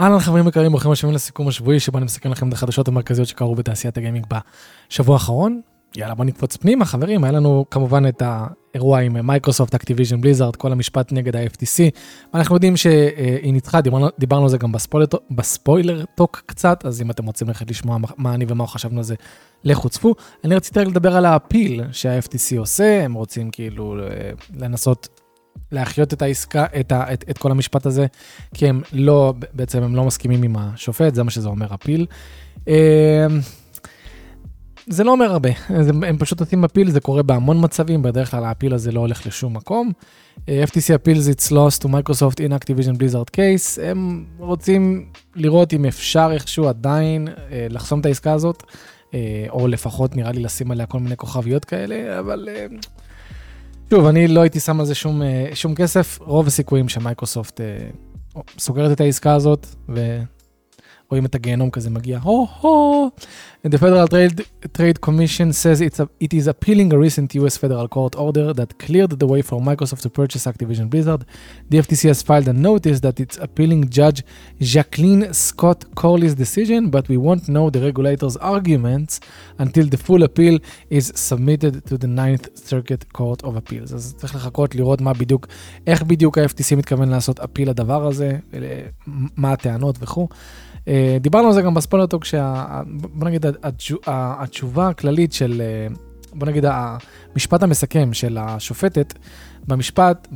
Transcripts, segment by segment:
אהלן חברים יקרים, ברוכים השבים לסיכום השבועי שבו אני מסכם לכם את החדשות המרכזיות שקרו בתעשיית הגיימינג בשבוע האחרון. יאללה בוא נקפוץ פנימה חברים, היה לנו כמובן את האירוע עם מייקרוסופט, אקטיביז'ן בליזארד, כל המשפט נגד ה-FTC. אנחנו יודעים שהיא ניצחה, דיברנו, דיברנו על זה גם בספוילר, בספוילר טוק קצת, אז אם אתם רוצים ללכת לשמוע מה אני ומה חשבנו על זה, לכו צפו. אני רציתי רק לדבר על ה appeal שה-FTC עושה, הם רוצים כאילו לנסות להחיות את העסקה, את, ה, את, את כל המשפט הזה, כי הם לא, בעצם הם לא מסכימים עם השופט, זה מה שזה אומר הפיל. אמ, זה לא אומר הרבה, הם פשוט עושים הפיל, זה קורה בהמון מצבים, בדרך כלל הפיל הזה לא הולך לשום מקום. FTC appeals it's lost to Microsoft in Activision Blizzard case, הם רוצים לראות אם אפשר איכשהו עדיין אה, לחסום את העסקה הזאת, אה, או לפחות נראה לי לשים עליה כל מיני כוכביות כאלה, אבל... שוב, אני לא הייתי שם על זה שום, אה, שום כסף, רוב הסיכויים שמייקרוסופט אה, סוגרת את העסקה הזאת, ורואים את הגיהנום כזה מגיע, הו-הו. The Federal Trade, Trade Commission says it's a, it is appealing a recent US federal court order that cleared the way for Microsoft to purchase Activision Blizzard. The FTC has filed a notice that it's appealing Judge Jacqueline Scott Corley's decision, but we won't know the regulator's arguments until the full appeal is submitted to the Ninth Circuit Court of Appeals. אז צריך לחכות לראות מה בדיוק, איך בדיוק ה-FTC מתכוון לעשות אפיל לדבר הזה, מה הטענות וכו'. אה, דיברנו על זה גם בספולטוק, בוא נגיד התשובה הכללית של, אה, בוא נגיד המשפט המסכם של השופטת, במשפט,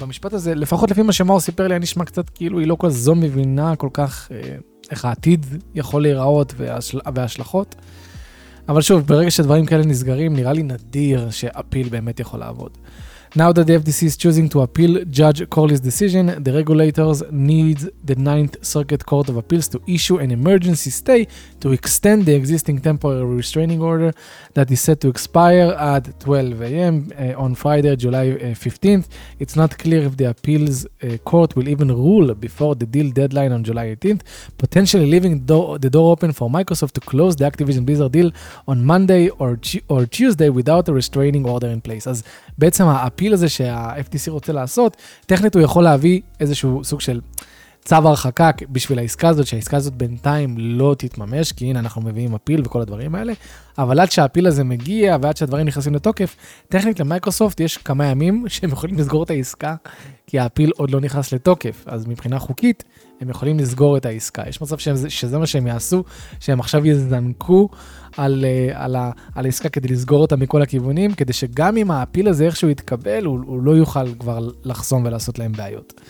במשפט הזה, לפחות לפי מה שמאור סיפר לי, היה נשמע קצת כאילו היא לא כל זו מבינה כל כך אה, איך העתיד יכול להיראות וההשלכות. אבל שוב, ברגע שדברים כאלה נסגרים, נראה לי נדיר שאפיל באמת יכול לעבוד. Now that the FTC is choosing to appeal Judge Corley's decision, the regulators need the Ninth Circuit Court of Appeals to issue an emergency stay to extend the existing temporary restraining order that is set to expire at 12 a.m. Uh, on Friday, July uh, 15th. It's not clear if the appeals uh, court will even rule before the deal deadline on July 18th, potentially leaving do- the door open for Microsoft to close the Activision Blizzard deal on Monday or, or Tuesday without a restraining order in place. אז בעצם הפיל הזה שה-FTC רוצה לעשות, טכנית הוא יכול להביא איזשהו סוג של צו הרחקה בשביל העסקה הזאת, שהעסקה הזאת בינתיים לא תתממש, כי הנה אנחנו מביאים הפיל וכל הדברים האלה, אבל עד שהפיל הזה מגיע ועד שהדברים נכנסים לתוקף, טכנית למייקרוסופט יש כמה ימים שהם יכולים לסגור את העסקה, כי הפיל עוד לא נכנס לתוקף, אז מבחינה חוקית הם יכולים לסגור את העסקה. יש מצב שזה, שזה מה שהם יעשו, שהם עכשיו יזנקו על, אה, על, על העסקה כדי לסגור אותה מכל הכיוונים, כדי שגם אם הפיל הזה איכשהו יתקבל, הוא, הוא לא יוכל כבר לחסום ולעשות להם בעיות.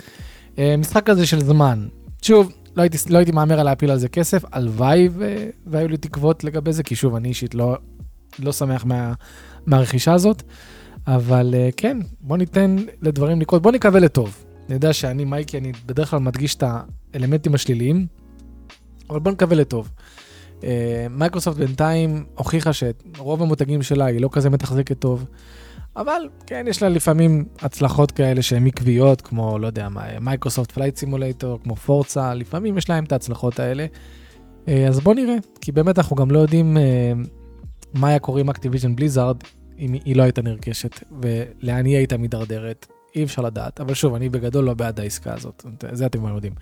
אה, משחק כזה של זמן. שוב, לא הייתי, לא הייתי מהמר על להפיל על זה כסף, הלוואי והיו לי תקוות לגבי זה, כי שוב, אני אישית לא, לא שמח מה, מהרכישה הזאת, אבל אה, כן, בוא ניתן לדברים לקרות, בוא נקווה לטוב. אני יודע שאני, מייקי, אני בדרך כלל מדגיש את האלמנטים השליליים, אבל בוא נקווה לטוב. אה, מייקרוסופט בינתיים הוכיחה שרוב המותגים שלה היא לא כזה מתחזקת טוב, אבל כן, יש לה לפעמים הצלחות כאלה שהן עקביות, כמו, לא יודע מה, מייקרוסופט פלייט סימולטור, כמו פורצה, לפעמים יש להם את ההצלחות האלה. אה, אז בוא נראה, כי באמת אנחנו גם לא יודעים אה, מה היה קורה עם Activision Blizzard אם היא לא הייתה נרכשת, ולאן היא הייתה מידרדרת, אי אפשר לדעת. אבל שוב, אני בגדול לא בעד העסקה הזאת, זה אתם יודעים.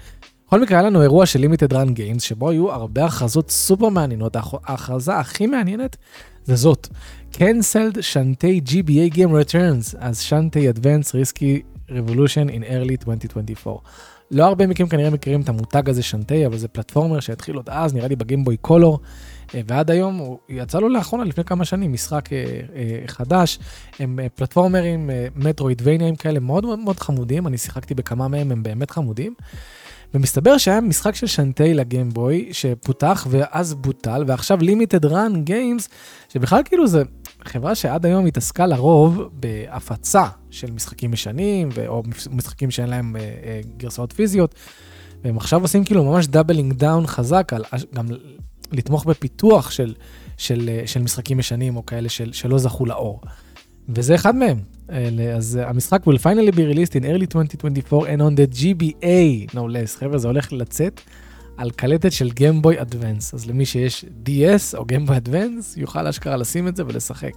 בכל מקרה, היה לנו אירוע של Limited Run Games, שבו היו הרבה הכרזות סופר מעניינות. ההכרזה הכי מעניינת זה זאת. cancelled Shantae GBA Game Returns as Shantae Advance Risky Revolution in early 2024. לא הרבה מכם כנראה מכירים את המותג הזה שנטי, אבל זה פלטפורמר שהתחיל עוד אז, נראה לי בגיימבוי קולור, אה, ועד היום הוא יצא לו לאחרונה, לפני כמה שנים, משחק אה, אה, חדש. הם פלטפורמרים, מטרואידבניאים כאלה מאוד מאוד חמודים, אני שיחקתי בכמה מהם, הם באמת חמודים. ומסתבר שהיה משחק של שנטי לגיימבוי שפותח ואז בוטל, ועכשיו לימיטד רן גיימס, שבכלל כאילו זה חברה שעד היום התעסקה לרוב בהפצה של משחקים ישנים, או משחקים שאין להם אה, אה, גרסאות פיזיות, והם עכשיו עושים כאילו ממש doubling down חזק על גם לתמוך בפיתוח של, של, אה, של משחקים ישנים או כאלה של, שלא זכו לאור. וזה אחד מהם. אז המשחק will finally be released in early 2024 and on the GBA, no less. חבר'ה, זה הולך לצאת על קלטת של Game Boy Advance. אז למי שיש DS או Game Boy Advance, יוכל אשכרה לשים את זה ולשחק.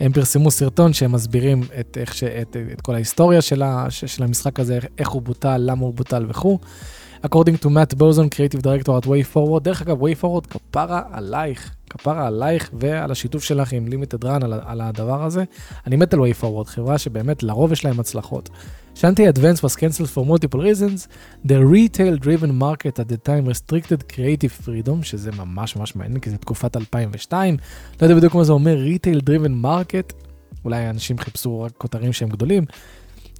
הם פרסמו סרטון שהם מסבירים את, ש, את, את כל ההיסטוריה של, ה, של המשחק הזה, איך הוא בוטל, למה הוא בוטל וכו'. According to Matt Bozon, creative director at way forward. דרך אגב, way forward, כפרה עלייך, כפרה עלייך ועל השיתוף שלך עם limited run על, על הדבר הזה. אני מת על way forward, חברה שבאמת לרוב יש להם הצלחות. Shantae Advance was cancelled for multiple reasons. The retail-driven market at the time restricted creative freedom, שזה ממש ממש מעניין, כי זה תקופת 2002. לא יודע בדיוק מה זה אומר retail-driven market, אולי אנשים חיפשו רק כותרים שהם גדולים.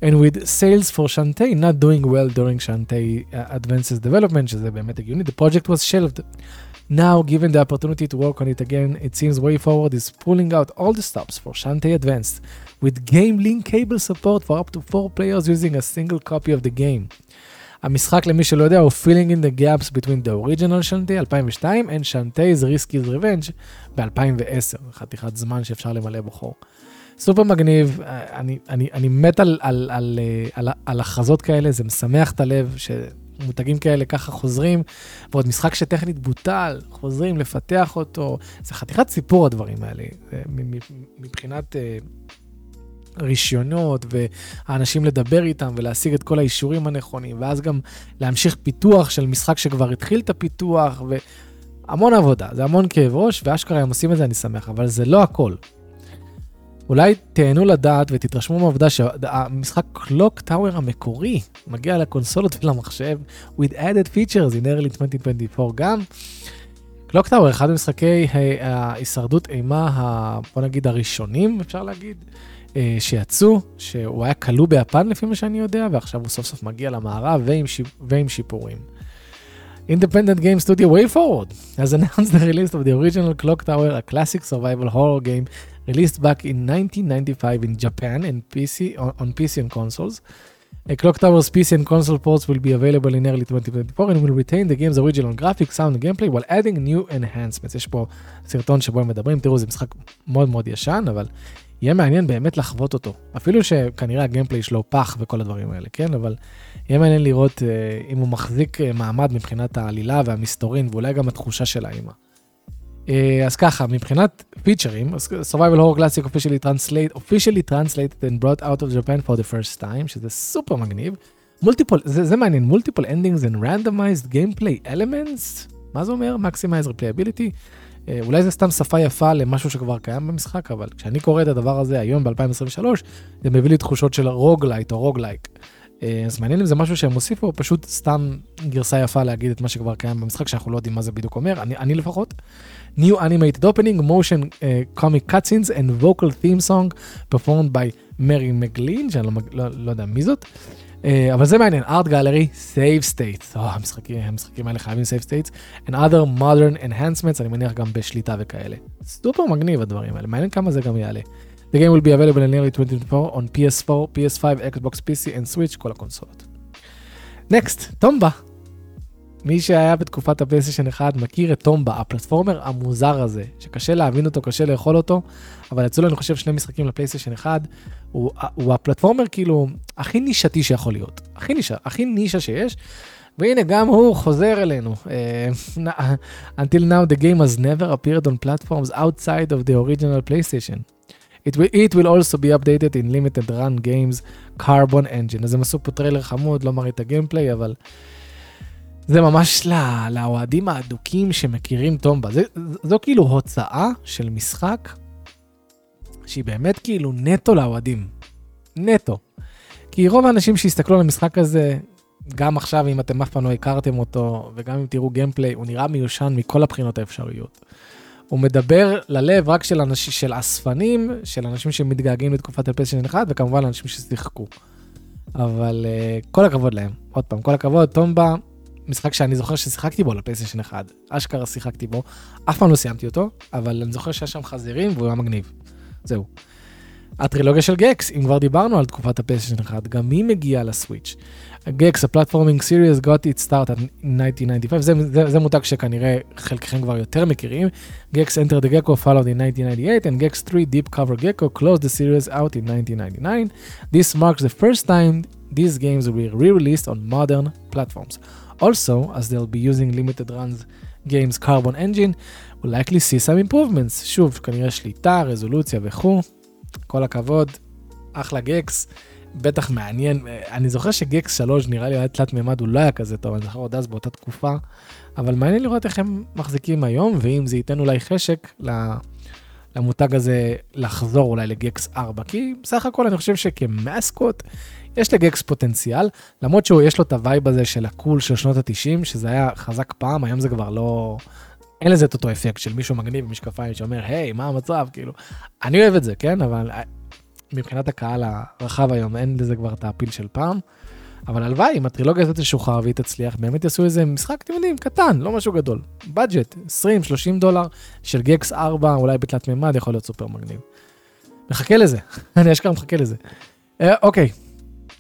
And with sales for Shantae not doing well during Shantae uh, Advances development, שזה באמת הגיוני, the project was shelved. Now, given the opportunity to work on it again, it seems Way Forward is pulling out all the stops for Shantae Advanced, with game link cable support for up to four players using a single copy of the game. המשחק למי שלא יודע הוא Filling in the gaps between the original Shantae 2002 and Shantae's Risky's Revenge ב-2010, חתיכת זמן שאפשר למלא בו חור. סופר מגניב, אני, אני, אני מת על, על, על, על, על הכרזות כאלה, זה משמח את הלב שמותגים כאלה ככה חוזרים, ועוד משחק שטכנית בוטל, חוזרים לפתח אותו, זה חתיכת סיפור הדברים האלה, מבחינת אה, רישיונות והאנשים לדבר איתם ולהשיג את כל האישורים הנכונים, ואז גם להמשיך פיתוח של משחק שכבר התחיל את הפיתוח, והמון עבודה, זה המון כאב ראש, ואשכרה הם עושים את זה, אני שמח, אבל זה לא הכל. אולי תהנו לדעת ותתרשמו מהעובדה שהמשחק קלוק טאוור המקורי מגיע לקונסולות ולמחשב with added features in early 2024 גם. קלוק טאוור אחד ממשחקי ההישרדות אימה, בוא נגיד הראשונים אפשר להגיד, אה, שיצאו, שהוא היה כלוא ביפן לפי מה שאני יודע, ועכשיו הוא סוף סוף מגיע למערב ועם, שיפ, ועם שיפורים. Independent Game Studio Way Forward has announced the release of the original Clock Tower, a classic survival horror game released back in 1995 in Japan and PC on, PC and consoles. A Clock Tower's PC and console ports will be available in early 2024 and will retain the game's original graphics, sound and gameplay while adding new enhancements. יש פה סרטון שבו הם מדברים, תראו זה משחק מאוד מאוד ישן, אבל יהיה מעניין באמת לחוות אותו. אפילו שכנראה הגיימפליי שלו פח וכל הדברים האלה, כן? אבל יהיה מעניין לראות אה, אם הוא מחזיק אה, מעמד מבחינת העלילה והמסתורין ואולי גם התחושה של האימא. אה, אז ככה, מבחינת פיצ'רים, survival horror classic officially translate, officially translated and brought out of Japan for the first time, שזה סופר מגניב. מולטיפול, זה, זה מעניין, מולטיפול endings and randomized gameplay elements, מה זה אומר? maximize replayability. אה, אולי זה סתם שפה יפה למשהו שכבר קיים במשחק, אבל כשאני קורא את הדבר הזה היום ב-2023, זה מביא לי תחושות של roguelite או roguelike. אה, אז מעניין אם זה משהו שהם הוסיפו, או פשוט סתם גרסה יפה להגיד את מה שכבר קיים במשחק, שאנחנו לא יודעים מה זה בדיוק אומר, אני, אני לפחות. New animated opening, motion uh, comic cutscenes and vocal theme song performed by Mary McGlynn, שאני לא, לא, לא יודע מי זאת. Uh, אבל זה מעניין, art gallery, save states, oh, המשחקים, המשחקים האלה חייבים save states, and other modern enhancements, אני מניח גם בשליטה וכאלה. סופר מגניב הדברים האלה, מעניין כמה זה גם יעלה. The game will be available in early 2024 on PS4, PS5, Xbox PC and Switch, כל הקונסולות. נקסט, טומבה. מי שהיה בתקופת הפלייסטיישן 1 מכיר את טומבה, הפלטפורמר המוזר הזה, שקשה להבין אותו, קשה לאכול אותו, אבל יצאו לו אני חושב שני משחקים לפלייסטיישן 1, הוא, הוא הפלטפורמר כאילו הכי נישתי שיכול להיות, הכי נישה, הכי נישה שיש. והנה גם הוא חוזר אלינו. Uh, until now the game has never appeared on platforms outside of the original PlayStation. It will, it will also be updated in Limited Run Games Carbon Engine. אז הם עשו פה טריילר חמוד, לא מראה את ה gameplay, אבל זה ממש לא, לאוהדים האדוקים שמכירים Tomba. זה, זו כאילו הוצאה של משחק שהיא באמת כאילו נטו לאוהדים. נטו. כי רוב האנשים שהסתכלו על המשחק הזה, גם עכשיו אם אתם אף פעם לא הכרתם אותו, וגם אם תראו gameplay, הוא נראה מיושן מכל הבחינות האפשריות. הוא מדבר ללב רק של אנשים, של אספנים, של אנשים שמתגעגעים לתקופת הפלייסטיישן 1, וכמובן לאנשים ששיחקו. אבל uh, כל הכבוד להם. עוד פעם, כל הכבוד, Tomba, משחק שאני זוכר ששיחקתי בו לפלייסטיישן 1. אשכרה שיחקתי בו, אף פעם לא סיימתי אותו, אבל אני זוכר שהיה שם חזירים והוא היה מגניב. זהו. הטרילוגיה של Gex, אם כבר דיברנו על תקופת הפלייסטיישן 1, גם היא מגיעה ל Switch. Gex, ה platforming series, got its start at 1995, זה, זה, זה מותג שכנראה חלקכם כבר יותר מכירים. גקס Enter the Gecko followed in 1998, and גקס 3 Deep Cover Gecko closed the series out in 1999. This marks the first time these games were re-released on modern platforms. Also, as they'll be using limited runs games carbon engine, we'll likely see some improvements. שוב, כנראה שליטה, רזולוציה וכו'. כל הכבוד, אחלה גקס. בטח מעניין. אני זוכר שגקס 3 נראה לי היה תלת מימד, הוא לא היה כזה טוב, אני זוכר עוד אז באותה תקופה, אבל מעניין לראות איך הם מחזיקים היום, ואם זה ייתן אולי חשק למותג הזה לחזור אולי ל Gex 4, כי בסך הכל אני חושב שכ mascot, יש ל Gex פוטנציאל, למרות שיש לו את ה vibe הזה של ה cool של שנות ה-90, שזה היה חזק פעם, היום זה כבר לא... אין לזה את אותו אפקט של מישהו מגניב במשקפיים שאומר, היי, מה המצב? כאילו, אני אוהב את זה, כן? אבל מבחינת הקהל הרחב היום, אין לזה כבר את ה feel של פעם. אבל הלוואי, אם הטרילוגיה הזאת תשוחרר והיא תצליח, באמת יעשו איזה משחק, אתם יודעים, קטן, לא משהו גדול. budget, 20-30 דולר של Gex 4, אולי בתלת מימד, יכול להיות סופר מגניב. מחכה לזה, אני אשכרה מחכה לזה. אה, אוקיי,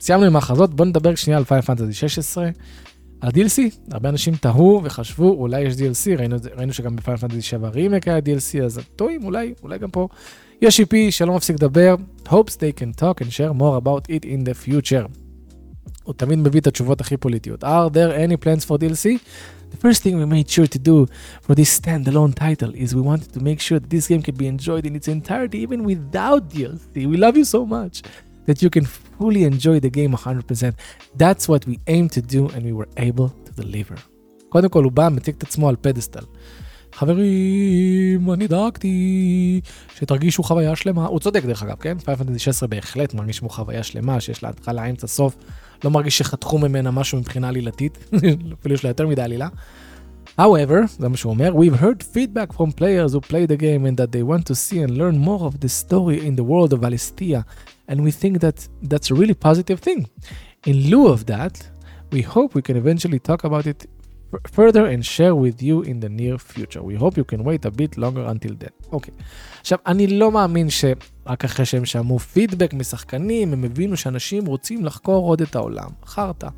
סיימנו עם ההכרזות, בואו נדבר שנייה על Final Fantasy 16. על DLC, הרבה אנשים תהו וחשבו, אולי יש DLC, ראינו, ראינו שגם ב Final Fantasy 7 רימק היה DLC, אז טועים, אולי, אולי גם פה. יש EP שלא מפסיק לדבר, hopes they can talk and share more about it in the future. הוא תמיד מביא את התשובות הכי פוליטיות. are there any plans for DLC? The first thing we made sure to do for this standalone title is we wanted to make sure that this game could be enjoyed in its entirety even without DLC. We love you so much. That you can fully enjoy the game 100%. That's what we aim to do and we were able to deliver. קודם כל הוא בא, מציג את עצמו על פדסטל. חברים, אני דאגתי שתרגישו חוויה שלמה. הוא צודק דרך אגב, כן? פיינל פנטסי 16 בהחלט מרגיש כמו חוויה שלמה, שיש לה התחלה, אמצע, סוף. לא מרגיש שחתכו ממנה משהו מבחינה עלילתית, אפילו יש לה יותר מדי עלילה. However, זה מה שהוא אומר, we've heard feedback from players who play the game and that they want to see and learn more of the story in the world of Alistia and we think that that's a really positive thing. In lieu of that, we hope we can eventually talk about it further and share with you in the near future. We hope you can wait a bit longer until then. אוקיי. Okay. עכשיו, אני לא מאמין שרק אחרי שהם שמעו פידבק משחקנים, הם הבינו שאנשים רוצים לחקור עוד את העולם. חרטא.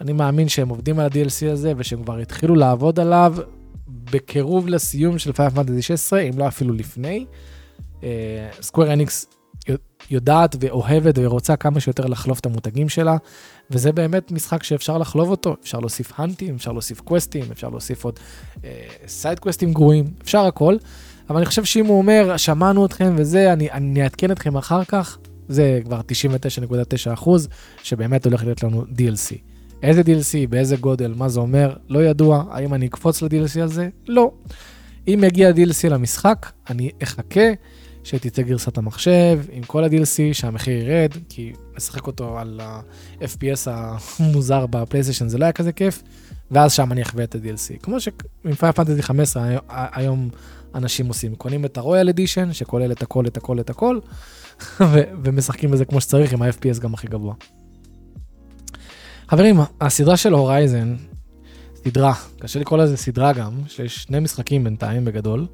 אני מאמין שהם עובדים על ה-DLC הזה ושהם כבר התחילו לעבוד עליו בקירוב לסיום של Fantasy 16, אם לא אפילו לפני. סקוויר uh, אניקס יודעת ואוהבת ורוצה כמה שיותר לחלוף את המותגים שלה, וזה באמת משחק שאפשר לחלוב אותו, אפשר להוסיף האנטים, אפשר להוסיף קווסטים, אפשר להוסיף עוד סייד אה, קווסטים גרועים, אפשר הכל, אבל אני חושב שאם הוא אומר, שמענו אתכם וזה, אני, אעדכן אתכם אחר כך, זה כבר 99.9 אחוז, שבאמת הולך להיות לנו DLC. איזה DLC, באיזה גודל, מה זה אומר, לא ידוע, האם אני אקפוץ ל-DLC הזה? לא. אם יגיע DLC למשחק, אני אחכה. שתצא גרסת המחשב עם כל ה-DLC, שהמחיר ירד, כי לשחק אותו על ה-FPS המוזר בפלייסטיישן זה לא היה כזה כיף, ואז שם אני אחווה את ה-DLC. כמו שעם פייר פנטזי 15 היום אנשים עושים, קונים את ה-Royal Edition, שכולל את הכל, את הכל, את הכל, ומשחקים בזה כמו שצריך עם ה-FPS גם הכי גבוה. חברים, הסדרה של הורייזן, סדרה, קשה לקרוא לזה סדרה גם, שיש שני משחקים בינתיים בגדול.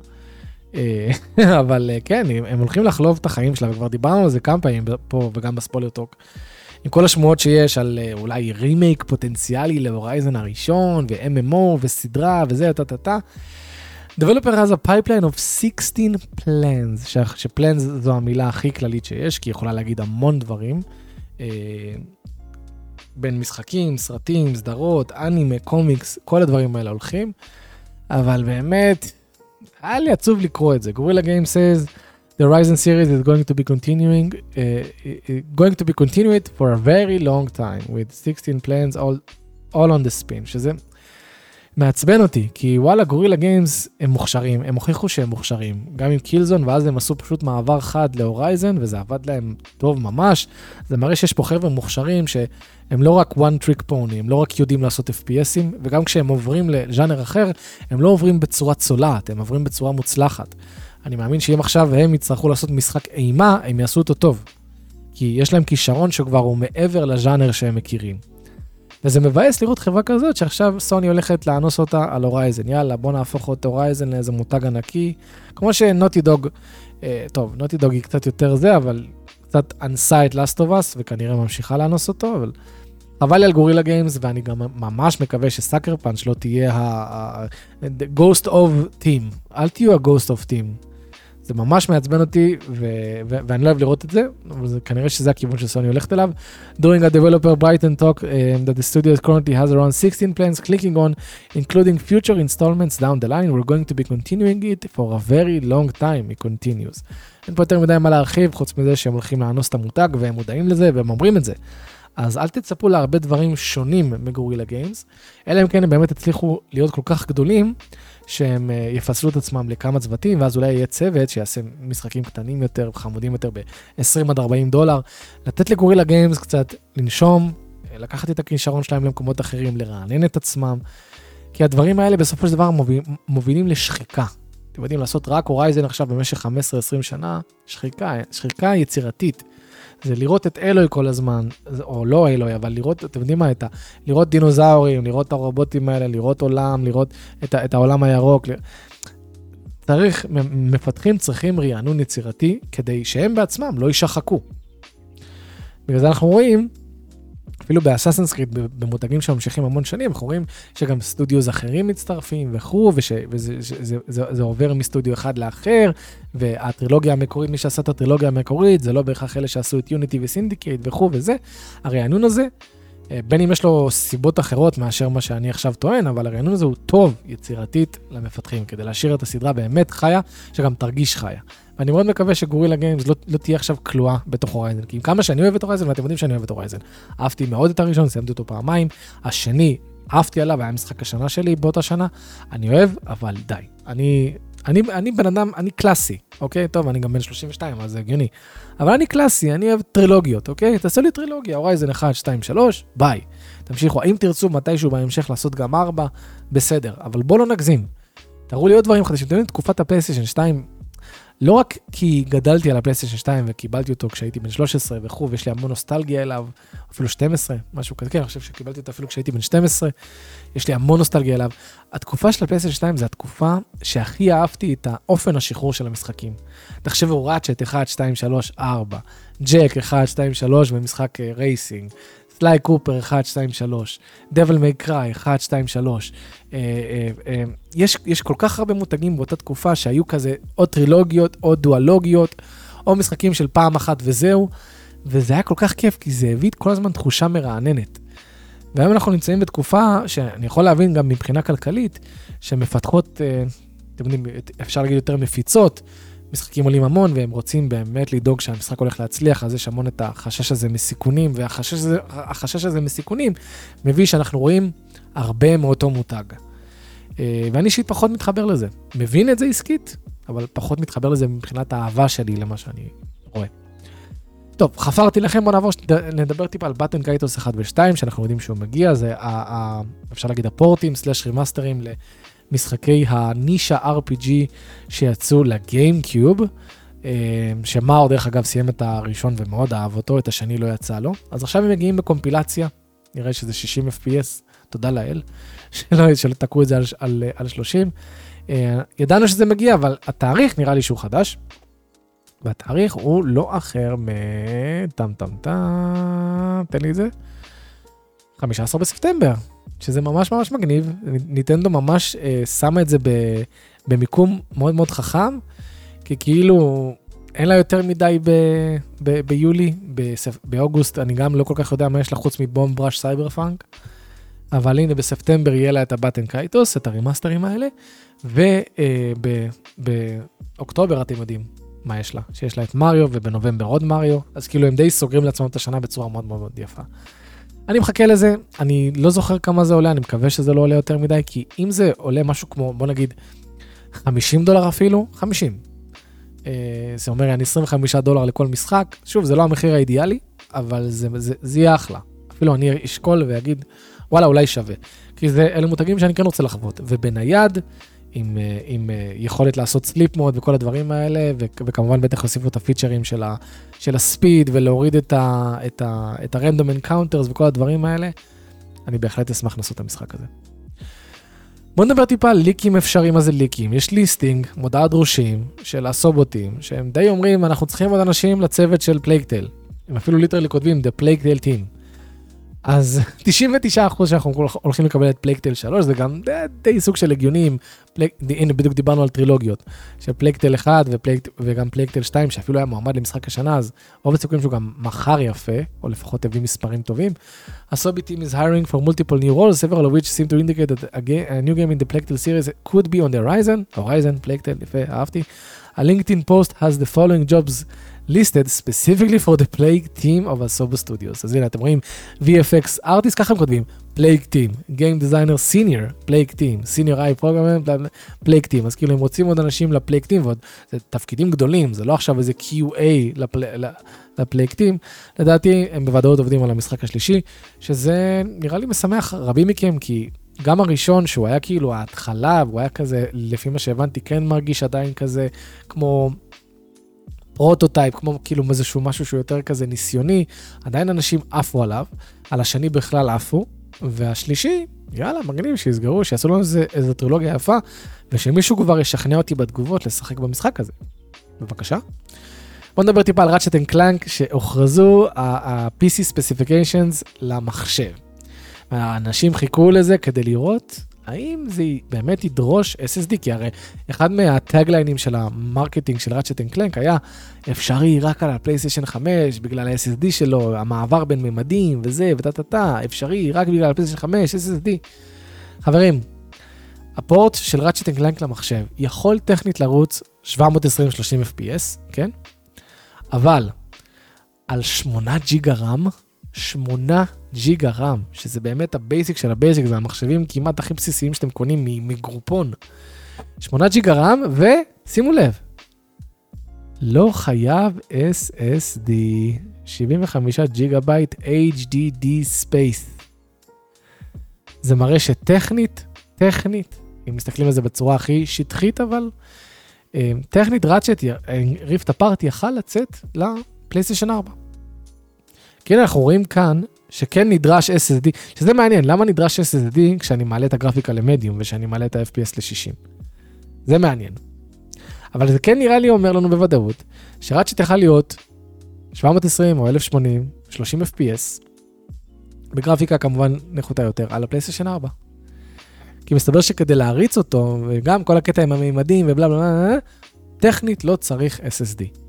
אה, אבל אה, כן, הם הולכים לחלוב את החיים שלה, וכבר דיברנו על זה כמה פעמים פה וגם בספוילר טוק. עם כל השמועות שיש על אה, אולי רימייק פוטנציאלי להורייזן הראשון, ו-MMO וסדרה וזה, טה טה טה. Developer has a pipeline of 16 plans, שפלנס זו המילה הכי כללית שיש, כי היא יכולה להגיד המון דברים. בין משחקים, סרטים, סדרות, אנימה, קומיקס, כל הדברים האלה הולכים. אבל באמת, היה לי עצוב לקרוא את זה. גורילה Game says, the Horizon series is going to be continuing, uh, going to be continued for a very long time, with 16 plans all, all on the spin, שזה מעצבן אותי, כי וואלה, גורילה גיימס הם מוכשרים, הם הוכיחו שהם מוכשרים, גם עם קילזון, ואז הם עשו פשוט מעבר חד להורייזן, וזה עבד להם טוב ממש. זה מראה שיש פה חבר'ה מוכשרים שהם לא רק one trick pony, הם לא רק יודעים לעשות FPSים, וגם כשהם עוברים לז'אנר אחר, הם לא עוברים בצורה צולעת, הם עוברים בצורה מוצלחת. אני מאמין שאם עכשיו הם יצטרכו לעשות משחק אימה, הם יעשו אותו טוב. כי יש להם כישרון שכבר הוא מעבר לז'אנר שהם מכירים. וזה מבאס לראות חברה כזאת שעכשיו סוני הולכת לאנוס אותה על הורייזן. יאללה, בוא נהפוך את הורייזן לאיזה מותג ענקי. כמו שנוטי דוג, אה, טוב, נוטי דוג היא קצת יותר זה, אבל קצת אנסה את לאסט וכנראה ממשיכה לאנוס אותו, אבל חבל לי על גורילה גיימס, ואני גם ממש מקווה שסאקר פאנץ' לא תהיה ה-Ghost of Team. אל תהיו ה-Ghost of Team. זה ממש מעצבן אותי, ו- ו- ואני לא אוהב לראות את זה, אבל זה כנראה שזה הכיוון שסוני הולכת אליו. During a developer Brighton talk um, that the studio currently has around 16 plans clicking on, including future installments down the line, we're going to be continuing it for a very long time, it continues. אין פה יותר מדי מה להרחיב, חוץ מזה שהם הולכים לאנוס את המותג, והם מודעים לזה, והם אומרים את זה. אז אל תצפו להרבה דברים שונים מ Guerrilla Games, אלא אם כן הם באמת הצליחו להיות כל כך גדולים, שהם אה, יפצלו את עצמם לכמה צוותים, ואז אולי יהיה צוות שיעשה משחקים קטנים יותר, חמודים יותר ב-20 עד 40 דולר. לתת ל Guerrilla Games קצת לנשום, אה, לקחת את הכישרון שלהם למקומות אחרים, לרענן את עצמם, כי הדברים האלה בסופו של דבר מוביל, מובילים לשחיקה. אתם יודעים, לעשות רק Horizon עכשיו במשך 15-20 שנה, שחיקה, שחיקה יצירתית. זה לראות את אלוהי כל הזמן, או לא אלוהי, אבל לראות, אתם יודעים מה, את ה, לראות דינוזאורים, לראות את הרובוטים האלה, לראות עולם, לראות את, את העולם הירוק. צריך, מפתחים צריכים רענון יצירתי כדי שהם בעצמם לא יישחקו. בגלל זה אנחנו רואים אפילו באסאסנס קריט, במותגים שממשיכים המון שנים, אנחנו רואים שגם סטודיוס אחרים מצטרפים וכו', וזה זה, זה, זה, זה עובר מסטודיו אחד לאחר, והטרילוגיה המקורית, מי שעשה את הטרילוגיה המקורית, זה לא בהכרח אלה שעשו את Unity ו Syndicate וכו' וזה. הרענון הזה, בין אם יש לו סיבות אחרות מאשר מה שאני עכשיו טוען, אבל הרענון הזה הוא טוב יצירתית למפתחים, כדי להשאיר את הסדרה באמת חיה, שגם תרגיש חיה. ואני מאוד מקווה ש Guerrilla Games לא, לא תהיה עכשיו כלואה בתוך Horizon, כי עם כמה שאני אוהב את Horizon, ואתם יודעים שאני אוהב את Horizon. אהבתי מאוד את הראשון, סיימתי אותו פעמיים, השני, אהבתי עליו, היה משחק השנה שלי באותה שנה, אני אוהב, אבל די. אני, אני, אני בן אדם, אני קלאסי, אוקיי? טוב, אני גם בן 32, אז זה הגיוני. אבל אני קלאסי, אני אוהב טרילוגיות, אוקיי? תעשו לי טרילוגיה, Horizon 1, 2, 3, ביי. תמשיכו, אם תרצו מתישהו בהמשך לעשות גם 4, בסדר, אבל בואו לא נגזים. תראו לי עוד דברים חדשים. אתם יודעים, תקופת הפלייסטיישן 2 לא רק כי גדלתי על הפלייסטיישן 2 וקיבלתי אותו כשהייתי בן 13 וכו', ויש לי המון נוסטלגיה אליו, אפילו 12, משהו כזה, כן, אני חושב שקיבלתי אותו אפילו כשהייתי בן 12, יש לי המון נוסטלגיה אליו. התקופה של הפלייסטיישן 2 זה התקופה שהכי אהבתי את האופן השחרור של המשחקים. תחשבו, Ratchet 1, 2, 3, 4, Jak 1, 2, 3 במשחק racing, Sly Cooper 1, 2, 3, Devil May Cry 1, 2, 3. יש, כל כך הרבה מותגים באותה תקופה שהיו כזה או טרילוגיות או דואלוגיות, או משחקים של פעם אחת וזהו, וזה היה כל כך כיף, כי זה הביא כל הזמן תחושה מרעננת. והיום אנחנו נמצאים בתקופה שאני יכול להבין גם מבחינה כלכלית, שמפתחות, אה, אתם יודעים, אפשר להגיד יותר מפיצות, משחקים עולים המון והם רוצים באמת לדאוג שהמשחק הולך להצליח, אז יש המון את החשש הזה מסיכונים, והחשש הזה, הזה מסיכונים מביא שאנחנו רואים הרבה מאותו מותג. אה, ואני אישית פחות מתחבר לזה. מבין את זה עסקית, אבל פחות מתחבר לזה מבחינת האהבה שלי למה שאני רואה. טוב, חפרתי לכם, בואו נעבור, נדבר טיפה על Baten Kaitos 1 ו-2, שאנחנו יודעים שהוא מגיע, זה ה, ה, אפשר להגיד הפורטים slash רימאסטרים משחקי הנישה RPG שיצאו ל GameCube, אה, שמאור דרך אגב סיים את הראשון ומאוד אהב אותו, את השני לא יצא לו. אז עכשיו הם מגיעים בקומפילציה, נראה שזה 60 FPS, תודה לאל, שלא, שלא תקעו את זה על, על, על 30. אה, ידענו שזה מגיע, אבל התאריך נראה לי שהוא חדש. והתאריך הוא לא אחר מ... טם טם טם, תן לי את זה. 15 בספטמבר. שזה ממש ממש מגניב, נינטנדו ממש אה, שמה את זה ב, במיקום מאוד מאוד חכם, כי כאילו אין לה יותר מדי ב, ב, ביולי, בספ, באוגוסט אני גם לא כל כך יודע מה יש לה חוץ מבום בראש סייברפאנק, אבל הנה בספטמבר יהיה לה את הבטן קייטוס, את ה remaster ים האלה, ובאוקטובר אתם יודעים מה יש לה, שיש לה את מריו ובנובמבר עוד מריו, אז כאילו הם די סוגרים לעצמם את השנה בצורה מאוד מאוד יפה. אני מחכה לזה, אני לא זוכר כמה זה עולה, אני מקווה שזה לא עולה יותר מדי, כי אם זה עולה משהו כמו, בוא נגיד, 50 דולר אפילו, 50. אה, זה אומר, אני 25 דולר לכל משחק, שוב, זה לא המחיר האידיאלי, אבל זה, זה, זה יהיה אחלה. אפילו אני אשקול ואגיד, וואלה, אולי שווה. כי זה, אלה מותגים שאני כן רוצה לחוות. ובנייד, עם, אה, עם אה, יכולת לעשות sleep mode וכל הדברים האלה, וכמובן בטח יוסיפו את הפיצ'רים של, ה, של ה speed ולהוריד את, ה, את, ה, את ה random encounters וכל הדברים האלה, אני בהחלט אשמח לעשות את המשחק הזה. בוא נדבר טיפה על leak ים אפשריים, מה זה leak ים? יש listing, מודעת דרושים של הסובוטים, שהם די אומרים, אנחנו צריכים עוד אנשים לצוות של פלייג טייל. הם אפילו literally כותבים, The Plague Tale Team. אז 99% שאנחנו הולכים לקבל את פלייג טייל 3, זה גם די, די סוג של הגיוני. פלייג, הנה, בדיוק דיברנו על טרילוגיות, של פלייג טייל 1 ופלייג, וגם פלייג טייל 2, שאפילו היה מועמד למשחק השנה, אז רוב הסיכויים שהוא גם מכר יפה, או לפחות הביא מספרים טובים. Asobo team is hiring for multiple new roles, several of which seem to indicate that a, game, a new game in the Plague Tale series could be on the horizon, horizon, פלייג טייל, יפה, אהבתי. A LinkedIn post has the following jobs listed specifically for the Plague team of Asobo Studios. אז הנה, אתם רואים VFX artist, ככה הם כותבים, Plague team, Game designer senior, Plague team, senior eye program, Plague team. אז כאילו הם רוצים עוד אנשים לפלייג טים, ועוד, זה תפקידים גדולים, זה לא עכשיו איזה QA לפלייג טים. לדעתי, הם בוודאות עובדים על המשחק השלישי, שזה נראה לי משמח רבים מכם, כי גם הראשון, שהוא היה כאילו ההתחלה, והוא היה כזה, לפי מה שהבנתי, כן מרגיש עדיין כזה כמו prototype, כמו כאילו איזשהו משהו שהוא יותר כזה ניסיוני, עדיין אנשים עפו עליו, על השני בכלל עפו, והשלישי, יאללה, מגניב, שיסגרו, שיעשו לנו איזה, איזה טרילוגיה יפה, ושמישהו כבר ישכנע אותי בתגובות לשחק במשחק הזה. בבקשה. בוא נדבר טיפה על ראצ'ט אנד קלאנק שהוכרזו ה-PC Specifications למחשב. האנשים חיכו לזה כדי לראות האם זה באמת ידרוש SSD, כי הרי אחד מה tagline ים של ה marketing של ראצ'ט אנד קלאנק היה אפשרי רק על הפלייסטיישן 5 בגלל ה-SSD שלו, המעבר בין ממדים וזה וטה טה טה, אפשרי רק בגלל הפלייסטיישן 5, SSD. חברים, ה port של ראצ'ט אנד קלאנק למחשב יכול טכנית לרוץ 720-30 FPS, כן? אבל על 8 ג'יגה RAM, 8 ג'יגה RAM, שזה באמת ה basic של ה basic, זה המחשבים כמעט הכי בסיסיים שאתם קונים מגרופון. 8 ג'יגה RAM, ושימו לב, לא חייב SSD, 75 ג'יגה בייט HDD space. זה מראה שטכנית, טכנית, אם מסתכלים על זה בצורה הכי שטחית אבל, אה, טכנית ראצ'ט, ריפט אפארט יכל לצאת לפלייסטיישן 4. כן, אנחנו רואים כאן שכן נדרש SSD, שזה מעניין, למה נדרש SSD כשאני מעלה את הגרפיקה למדיום ושאני מעלה את ה-FPS ל-60? זה מעניין. אבל זה כן נראה לי אומר לנו בוודאות, שרק שתוכל להיות 720 או 1080, 30 FPS, בגרפיקה כמובן נחותה יותר, על הפלייסטיישן 4. כי מסתבר שכדי להריץ אותו, וגם כל הקטע עם המימדים ובלה בלה בלה, טכנית לא צריך SSD.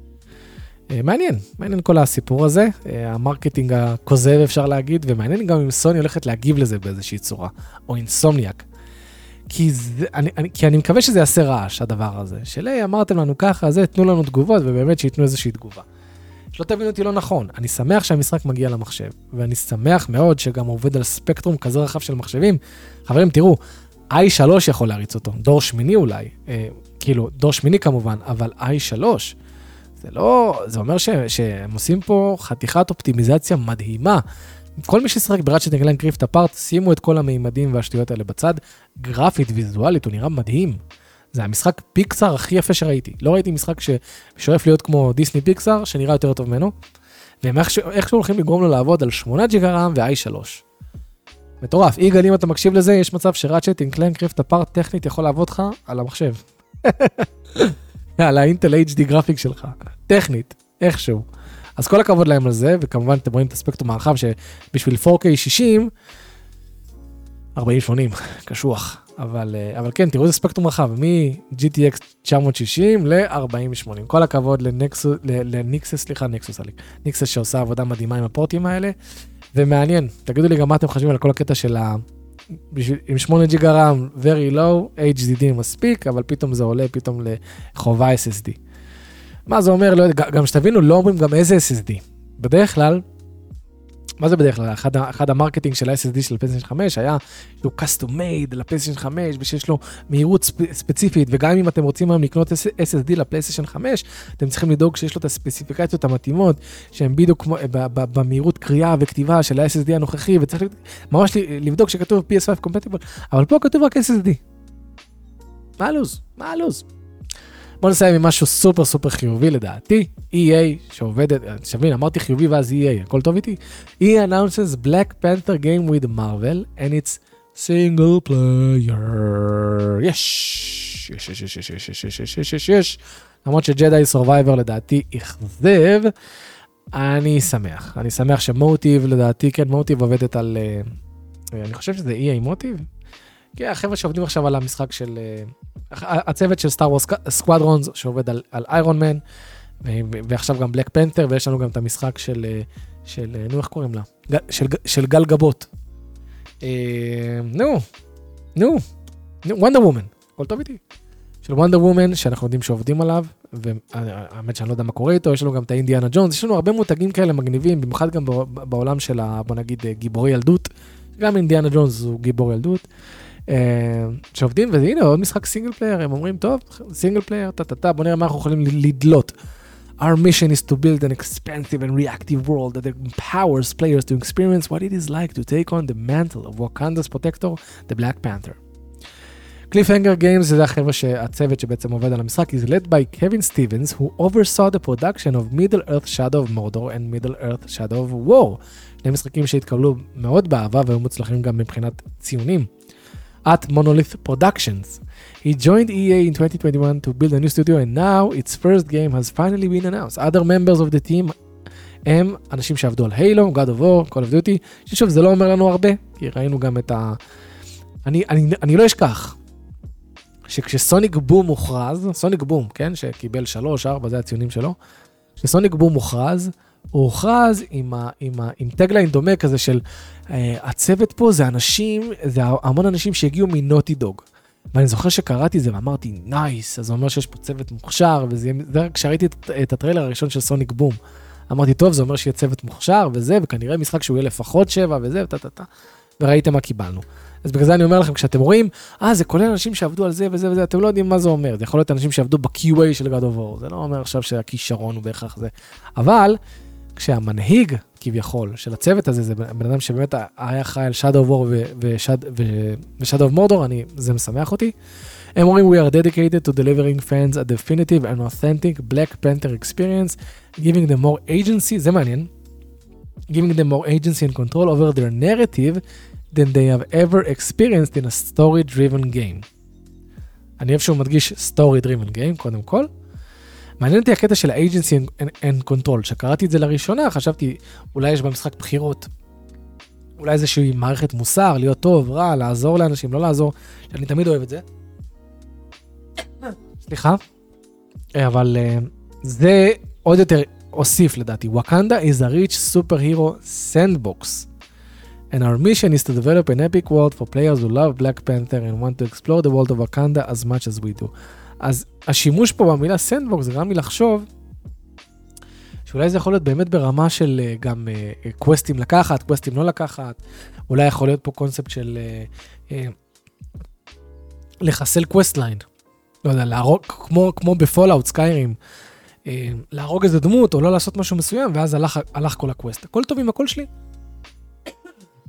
אה, מעניין, מעניין כל הסיפור הזה, אה, ה marketing הכוזב אפשר להגיד, ומעניין גם אם סוני הולכת להגיב לזה באיזושהי צורה, או אינסומניאק. כי, זה, אני, אני, כי אני מקווה שזה יעשה רעש, הדבר הזה, של היי, אמרתם לנו ככה, זה, תנו לנו תגובות, ובאמת שייתנו איזושהי תגובה. שלא תבינו אותי לא נכון, אני שמח שהמשחק מגיע למחשב, ואני שמח מאוד שגם עובד על ספקטרום כזה רחב של מחשבים. חברים, תראו, i3 יכול להריץ אותו, דור שמיני אולי, אה, כאילו, דור שמיני כמובן, אבל i3, זה לא, זה אומר ש, שהם עושים פה חתיכת אופטימיזציה מדהימה. כל מי ששיחק בראצ'ט אנגלן קריפט אפארט, שימו את כל המימדים והשטויות האלה בצד. גרפית, ויזואלית, הוא נראה מדהים. זה המשחק פיקסאר הכי יפה שראיתי. לא ראיתי משחק ששואף להיות כמו דיסני פיקסאר, שנראה יותר טוב ממנו. והם איכשהו הולכים לגרום לו לעבוד על 8 ג'יגה רם ו-i3. מטורף. יגאל, אם אתה מקשיב לזה, יש מצב שראצ'ט אנגלן קריפט אפארט טכנית יכול לעבוד לך על המחשב. על האינטל HD גרפיק שלך, טכנית, איכשהו. אז כל הכבוד להם על זה, וכמובן אתם רואים את הספקטרום הרחב שבשביל 4K 60, 40-80, קשוח. אבל, אה, אבל כן, תראו איזה ספקטרום רחב, מ-GTX 960 ל-40-80. כל הכבוד לניקסס, סליחה, ניקסוס, ניקסס שעושה עבודה מדהימה עם ה port ים האלה, ומעניין, תגידו לי גם מה אתם חושבים על כל הקטע של ה... בשביל, עם 8 ג'יגה RAM, very low, HDD מספיק, אבל פתאום זה עולה פתאום לחובה SSD. מה זה אומר? לא, גם שתבינו, לא אומרים גם איזה SSD. בדרך כלל, מה זה בדרך כלל? אחד, אחד ה marketing של ה-SSD של פלייסטיישן 5 היה שהוא custom made לפלייסטיישן 5 ושיש לו מהירות ספ, ספציפית וגם אם אתם רוצים היום לקנות SSD לפלייסטיישן 5 אתם צריכים לדאוג שיש לו את הספציפיקציות המתאימות שהן בדיוק במהירות קריאה וכתיבה של ה-SSD הנוכחי וצריך ממש לבדוק שכתוב PS5 compatible אבל פה כתוב רק SSD. מה הלו"ז? מה הלו"ז? בוא נסיים עם משהו סופר סופר חיובי לדעתי, EA שעובדת, שבין, אמרתי חיובי ואז EA, הכל טוב איתי? EA announces Black Panther game with Marvel and it's single player. יש, יש, יש, יש, יש, יש, יש, יש, יש, יש, יש, למרות שג'דיי סורווייבר לדעתי אכזב. אני שמח, אני שמח שמוטיב, לדעתי, כן, מוטיב עובדת על... אה, אני חושב שזה EA מוטיב. כן, החבר'ה שעובדים עכשיו על המשחק של... אה, הצוות של סטאר וורס סקוואדרונס, שעובד על איירון מן, ועכשיו גם בלק פנתר, ויש לנו גם את המשחק של... אה, של... נו, איך קוראים לה? של, של גל גדות. נו, נו, וונדר וומן, הכל טוב איתי. של וונדר וומן, שאנחנו יודעים שעובדים עליו, והאמת שאני לא יודע מה קורה איתו, יש לנו גם את האינדיאנה ג'ונס, יש לנו הרבה מותגים כאלה מגניבים, במיוחד גם בעולם של, ה, בוא נגיד, גיבורי ילדות. גם אינדיאנה ג'ונס הוא גיבור ילדות. אה, שעובדים, והנה עוד משחק single player, הם אומרים, טוב, single player, טה-טה-טה, בוא נראה מה אנחנו יכולים לדלות. Our mission is to build an expansive and reactive world that empowers players to experience what it is like to take on the mantle of Wakanda's protector, the Black Panther. קליפהנגר גיימס זה החבר'ה שהצוות שבעצם עובד על המשחק is led by Kevin Stevens who oversaw the production of Middle Earth Shadow of Mordor and Middle Earth Shadow of War. שני משחקים שהתקבלו מאוד באהבה והיו מוצלחים גם מבחינת ציונים. At Monolith Productions. He joined EA in 2021 to build a new studio and now its first game has finally been announced. Other members of the team הם אנשים שעבדו על הילו, God of War, Call of Duty, ששוב זה לא אומר לנו הרבה, כי ראינו גם את ה... אני, אני, אני לא אשכח, שכשסוניק בום הוכרז, סוניק בום, כן, שקיבל 3, 4, זה הציונים שלו, כשסוניק בום הוכרז, הוא הוכרז עם, ה, עם, עם tagline דומה כזה של uh, הצוות פה זה אנשים, זה המון אנשים שהגיעו מנוטי דוג. ואני זוכר שקראתי את זה ואמרתי nice, אז זה אומר שיש פה צוות מוכשר, וזה רק כשראיתי את, את הטריילר הראשון של סוניק בום. אמרתי, טוב, זה אומר שיהיה צוות מוכשר וזה, וכנראה משחק שהוא יהיה לפחות 7 וזה, וטה טה טה, וראיתם מה קיבלנו. אז בגלל זה אני אומר לכם, כשאתם רואים, אה, זה כולל אנשים שעבדו על זה וזה וזה, אתם לא יודעים מה זה אומר. זה יכול להיות אנשים שעבדו ב-QA של God of War, זה לא אומר עכשיו שהכישרון הוא בהכרח זה. אבל, כשהמנהיג, כביכול, של הצוות הזה, זה בן אדם שבאמת היה חי על Shadow of War ו-Shadow of Mordor, אני, זה משמח אותי. הם אומרים, We are dedicated to delivering fans a definitive and authentic Black Panther experience, giving them more agency, זה מעניין, giving them more agency and control over their narrative than they have ever experienced in a story-driven game. אני אוהב שהוא מדגיש story-driven game, קודם כל. מעניין אותי הקטע של ה-agency and, control, כשקראתי את זה לראשונה, חשבתי, אולי יש במשחק בחירות. אולי איזושהי מערכת מוסר, להיות טוב, רע, לעזור לאנשים, לא לעזור, שאני תמיד אוהב את זה. סליחה, אבל uh, זה עוד יותר הוסיף לדעתי. Wakanda is a rich superhero sandbox. and our mission is to develop an epic world for players who love Black Panther and want to explore the world of Wakanda as much as we do. אז השימוש פה במילה sandbox גרם לי לחשוב שאולי זה יכול להיות באמת ברמה של uh, גם quest ים לקחת, quest ים לא לקחת, אולי יכול להיות פה קונספט של uh, לחסל quest line. לא יודע, להרוג, כמו, כמו בפולאאוט סקיירים, להרוג איזה דמות או לא לעשות משהו מסוים, ואז הלך, הלך כל ה quest. הכל טוב עם הקול שלי.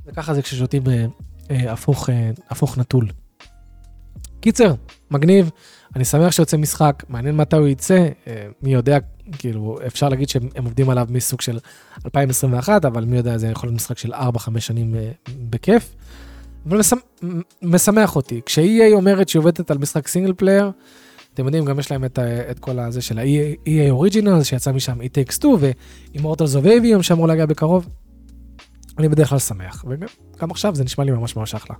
וככה זה כששותים אה, אה, הפוך, אה, הפוך נטול. קיצר, מגניב, אני שמח שיוצא משחק, מעניין מתי הוא יצא, אה, מי יודע, כאילו, אפשר להגיד שהם עובדים עליו מסוג של 2021, אבל מי יודע, זה יכול להיות משחק של 4-5 שנים אה, בכיף. אבל משמח, משמח אותי, כש-EA אומרת שהיא עובדת על משחק single player, אתם יודעים, גם יש להם את, את כל הזה של ה-EA Original, שיצא משם It Takes Two, ו-Immortals of Avium שאמור להגיע בקרוב. אני בדרך כלל שמח, וגם עכשיו זה נשמע לי ממש ממש אחלה.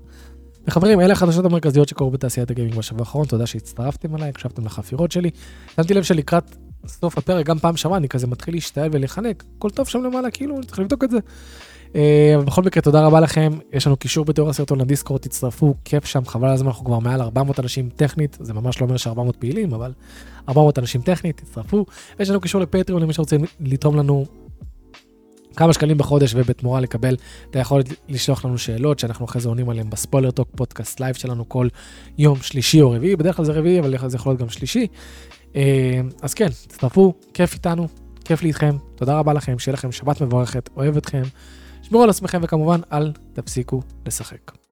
וחברים, אלה החדשות המרכזיות שקורו בתעשיית הגיימינג בשבוע האחרון, תודה שהצטרפתם אליי, הקשבתם לחפירות שלי. שמתי לב שלקראת סוף הפרק, גם פעם שעברה, אני כזה מתחיל להשתעל ולחנק, הכל טוב שם למעלה, כאילו, צריך לבדוק את זה. אה, אבל בכל מקרה, תודה רבה לכם, יש לנו קישור בתיאור הסרטון לדיסקורד, תצטרפו, כיף שם, חבל על הזמן, אנחנו כבר מעל 400 אנשים טכנית, זה ממש לא אומר ש-400 פעילים, אבל 400 אנשים טכנית, תצטרפו. יש לנו קישור לפטריון למי שרוצה לתרום לנו כמה שקלים בחודש ובתמורה לקבל את היכולת לשלוח לנו שאלות שאנחנו אחרי זה עונים עליהן בספוילר טוק פודקאסט live שלנו כל יום שלישי או רביעי, בדרך כלל זה רביעי אבל זה יכול להיות גם שלישי. אה, אז כן, תצטרפו, כיף איתנו, כיף לי איתכם, תודה רבה לכם, שיהיה לכם שבת מבורכת, אוהב אתכם, שמרו על עצמכם וכמובן אל תפסיקו לשחק.